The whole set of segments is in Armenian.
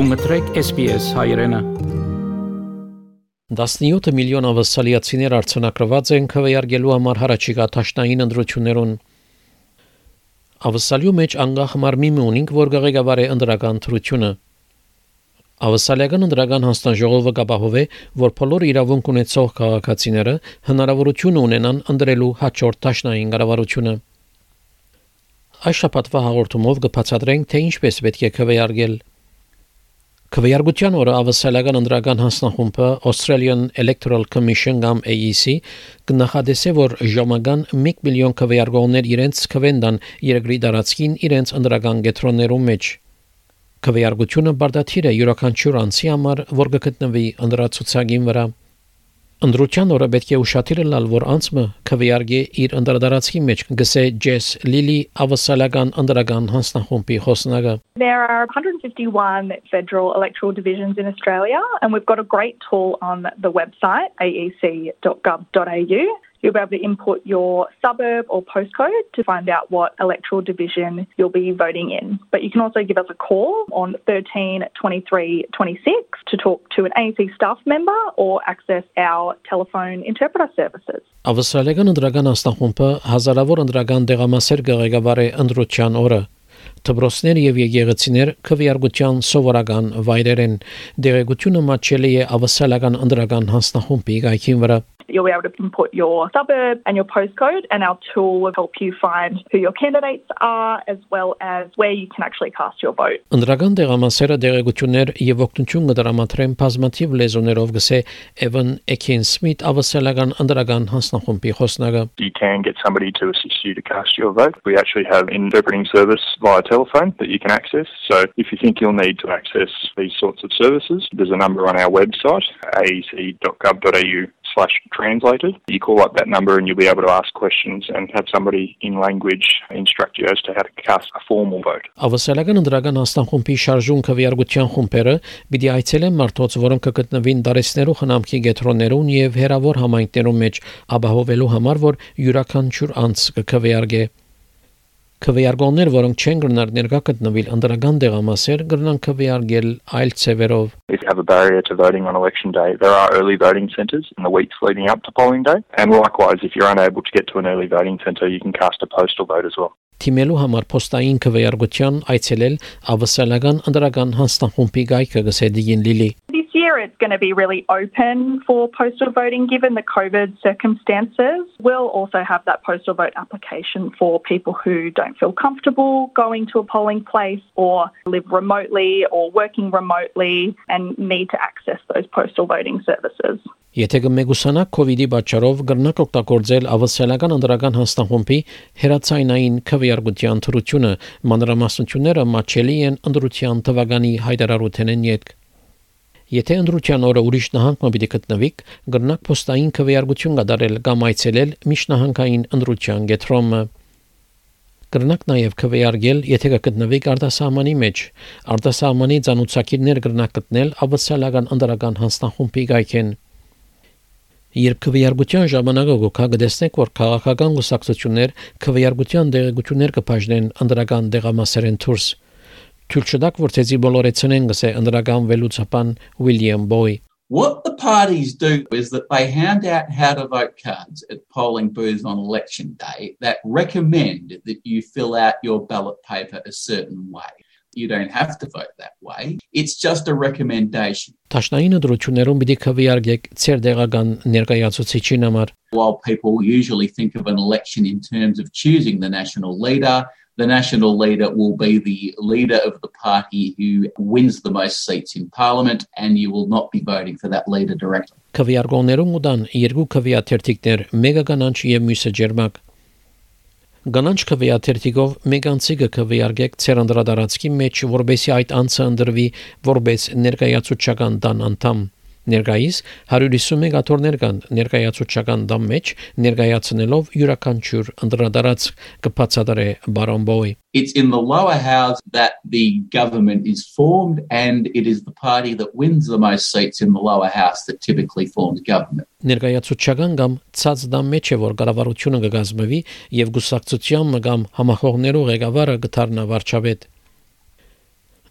Դու մտրեք SPS հայրենը։ 17 միլիոն ավասալիացիներ արցանակրված են քվեարկելու համար հարաճիգա տաշնային ընդրություններուն։ Ավասալյու մեջ անգախ մարմիմը ունինք, որ գղեկավար է ընդրական թրությունը։ Ավասալական ընդրական հանստան ժողովը կապահովե, որ բոլոր իրավունք ունեցող քաղաքացիները հնարավորություն ունենան ընդրելու հաջորդ տաշնային կառավարությունը։ Այս շաբաթվա հաղորդումով կբացատրենք, թե ինչպես պետք է քվեարկել Քվեարկության օրը ավասալական ընդրական հանձնախումբը Australian Electoral Commission կամ AEC կնախադեսե որ ժամական 1 միլիոն քվեարկողներ իրենց քվենդան երկրի դարածքին իրենց ընդրական գետրոններում մեջ Քվեարկությունը բարդաթիր է յուրաքանչյուր անձի համար, որ կգտնվի ընդրացուցակին վրա Անդրության օրը պետք է ուշադիր լալ, որ անցմը քվեարկե իր անդրադարձի մեջ գսե Ջես Լիլի ավասալական անդրական հանձնախումբի խոսնակը There are 151 federal electoral divisions in Australia and we've got a great tool on the website aec.gov.au You'll be able to input your suburb or postcode to find out what electoral division you'll be voting in. But you can also give us a call on 13 23 26 to talk to an AEC staff member or access our telephone interpreter services. Ավստրալիական ընդրական աստանխումբը հազարավոր ընդրական դեղամասեր կղեկավար է ընդրության օրը Թբրոսներ եւ եկեղեցիներ քվեարկության սովորական վայրեր են։ Դեղեցությունը մաչելի է ավսալական ընդրական հանձնախումբի գայքին վրա։ You'll be able to input your suburb and your postcode, and our tool will help you find who your candidates are as well as where you can actually cast your vote. Ընդրական դեղամասերը դեղեցություններ եւ օգնություն կդրամատրեն բազմաթիվ լեզուներով գսե Evan Ekin Smith ավսալական ընդրական հանձնախումբի խոսնակը։ You can get somebody to assist you to cast your vote. We actually have interpreting service via telephone that you can access. So if you think you'll need to access these sorts of services, there's a number on our website, aec.gov.au slash translated. You call up that number and you'll be able to ask questions and have somebody in language instruct you as to how to cast a formal vote. Ավասալական ընդրական հաստանխումբի շարժուն քվեարկության խումբերը պիտի այցելեն մարդոց, որոնք կգտնվին դարեսներու խնամքի գետրոններուն եւ հերավոր համայնքներում մեջ, ապահովելու համար, որ յուրաքանչյուր անձ կքվեարկե Քվեարկողներ, որոնք չեն գնար ներկա գտնվել ընդրական դեղամասեր, կգնան քվեարկել այլ ծևերով։ If you have a barrier to voting on election day, there are early voting centres in the weeks leading up to polling day. And likewise, if you're unable to get to an early voting centre, you can cast a postal vote as well. Թիմելու համար փոստային քվեարկության այցելել ավսալական ընդրական հանձնախումբի գայքը գսե դիգին լիլի year it's going to be really open for postal voting given the COVID circumstances. We'll also have that postal vote application for people who don't feel comfortable going to a polling place or live remotely or working remotely and need to access those postal voting services. Եթե կմեգուսանաք COVID-ի պատճառով գրնակ օգտագործել ավասալական ընդրական հանձնախումբի հերացայնային քվեարկության թրությունը, մանրամասնությունները մաչելի են ընդրության թվականի հայտարարութենեն յետք Եթե ընդրության օրը ուրիշ նահանգ մոբիլի գտնվիք, գրնակ փոստային քվեարկություն կդարել կամ այցելել միջնահանգային ընդրության գետրոմը։ Գրնակ նաև քվեարկել, եթե կգտնվիք արտասահմանի մեջ։ Արտասահմանի ցանուցակիրներ գրնակ գտնել ավսալական ընդրական հանձնախումբի գայքեն։ Երբ քվեարկության ժամանակը գոքա գտեսնեք, որ քաղաքական գուսակցություններ քվեարկության դեղեցություններ կբաժնեն ընդրական դեղամասերեն դուրս գսե ընդրական վելուցապան William Boy What the parties do is that they hand out how to vote cards at polling booths on election day that recommend that you fill out your ballot paper a certain way. You don't have to vote that way. It's just a recommendation. Տաշնային դրություններում պիտի քվեարկեք ցեր դեղական ներկայացուցիչին համար. While people usually think of an election in terms of choosing the national leader, the national leader will be the leader of the party who wins the most seats in parliament and you will not be voting for that leader directly. Քվեարկողներում ուտան երկու քվեաթերթիկներ, մեկը կանանչ եւ մյուսը ջերմակ։ Կանանչ քվեաթերթիկով մեկանցիկը քվեարկեք ցեր անդրադարձքի մեջ, որբեսի այդ անձը ընդրվի որբես ներկայացուցչական տան անդամ։ Ներկայիս 151 աթորներ կան ներկայացուցչական դամ մեջ ներկայացնելով յուրաքանչյուր անդրադարձ կբացատրե բարոն Բոյ It's in the lower house that the government is formed and it is the party that wins the most seats in the lower house that typically forms government. Ներկայացուցչական կամ ցած դամ մեջ է որ կառավարությունը կգազմվի եւ գուսակցության կամ համախոհներու ղեկավարը կդառնա վարչապետ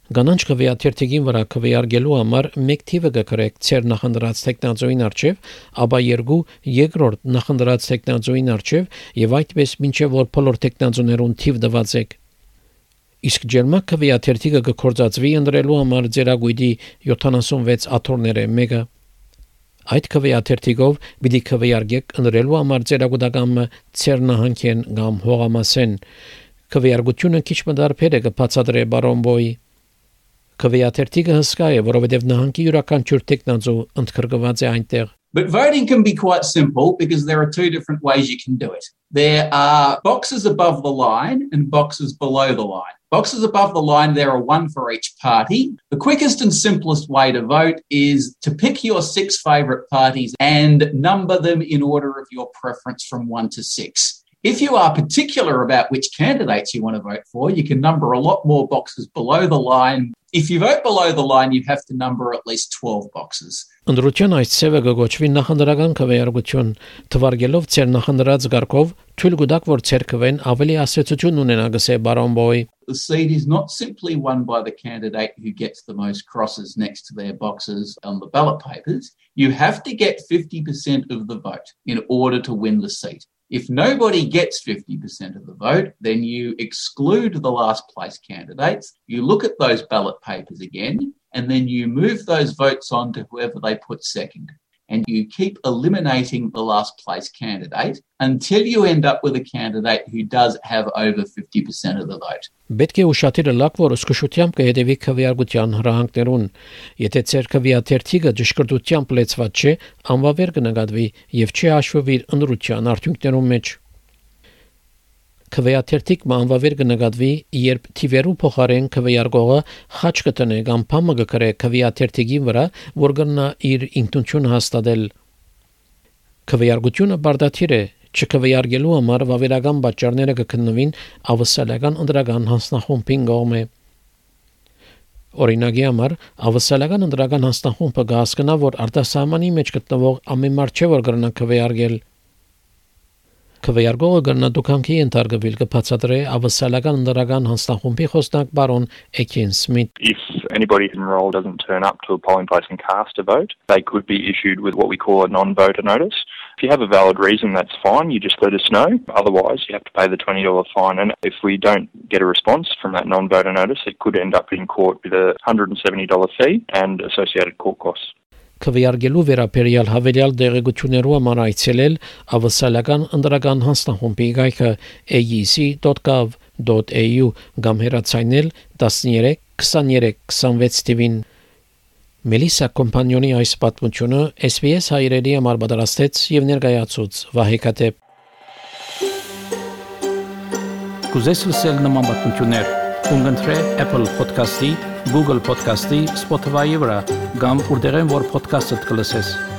Գանանչ քվեաթերթիկին վրա քվեարկելու համար մեկ թիվը կգրեք ծեր նախնդրած տեխնազոին արչև, ապա երկու երկրորդ նախնդրած տեխնազոին արչև եւ այդպես մինչեւ որ բոլոր տեխնազոներուն թիվ դվածեք։ Իսկ ջերմակ քվեաթերթիկը կկործածվի ընդրելու համար ձերագույդի 76 աթոռները մեկը Այդ քվեաթերթիկով պիտի քվեարկեք ընդրելու համար ձերագուտակամը ցերնահանքեն կամ հողամասեն քվեարկությունը քիչ մդարբեր է կբացատրե բարոն բոյի Քվեաթերթիկը հսկա է, որովհետև նահանգի յուրաքանչյուր տեխնազո ընդգրկված է այնտեղ։ But voting can be quite simple because there are two different ways you can do it. There are boxes above the line and boxes below the line. Boxes above the line, there are one for each party. The quickest and simplest way to vote is to pick your six favourite parties and number them in order of your preference from one to six. If you are particular about which candidates you want to vote for, you can number a lot more boxes below the line if you vote below the line, you have to number at least 12 boxes. Ընդրության այս ցևը կգոչվի նախնդրական քվեարկություն, թվարկելով ցեր նախնդրած գարկով թույլ կտակ որ ցեր քվեն ավելի ասացություն ունենա գսե բարոն բոյ The seat is not simply won by the candidate who gets the most crosses next to their boxes on the ballot papers. You have to get 50% of the vote in order to win the seat. If nobody gets 50% of the vote, then you exclude the last place candidates. You look at those ballot papers again, and then you move those votes on to whoever they put second. And you keep eliminating the last place candidate until you end up with a candidate who does have over 50% of the vote. Պետք է ուշադիր լակ, որ զսկշությամբ կհետևի քվեարկության հրահանգներուն։ Եթե ցեր քվեաթերթիկը ճշգրտությամբ լեցված չէ, անվավեր կնկատվի եւ չի հաշվվի ընդրության արդյունքներում մեջ։ Քվեաթերթիկ մանվավեր կնկատվի, երբ թիվերու փոխարեն քվեարկողը խաչ կտնե կամ փամը կկրե քվեաթերթիկի վրա, որ կնա իր ինքնություն հաստատել։ Քվեարկությունը բարդաթիր է, չքվեարկելու համար վավերական պատճառները կքննվին ավսալական ընդրական հանձնախումբին կողմէ։ Օրինակի համար ավսալական ընդրական հանձնախումբը կհասկանա, որ արտասահմանի մեջ գտնվող ամեն մարդ չէ որ կրնա քվեարկել Քվեարկողը գնահատուքանքի ենթարկվել կբացատրե ավսալական ընդրական հանձնախումբի խոսնակ բարոն Էքին Սմիթ If anybody enrolled doesn't turn up to a polling place and cast a vote, they could be issued with what we call a non-voter notice. If you have a valid reason, that's fine. You just let us know. Otherwise, you have to pay the $20 fine. And if we don't get a response from that non voter notice, it could end up in court with a $170 fee and associated court costs. Քվեարկելու վերաբերյալ հավելյալ դեղեցություններով համար այցելել ավսալական ընդրական հանձնախումբի գայքը aec.gov.au կամ հեռացայնել 13 23 26 տիվին Մելիսա կոմպանիոնի այս պատմությունը SBS հայրենի համար պատրաստեց եւ ներկայացուց Վահե Կատեփ Կուզես լսել նման պատմություններ կընտրե Apple Podcast-ի, Google Podcast-ի, Spotify-ի վրա, կամ որտեղեն որ podcast-ը կլսես։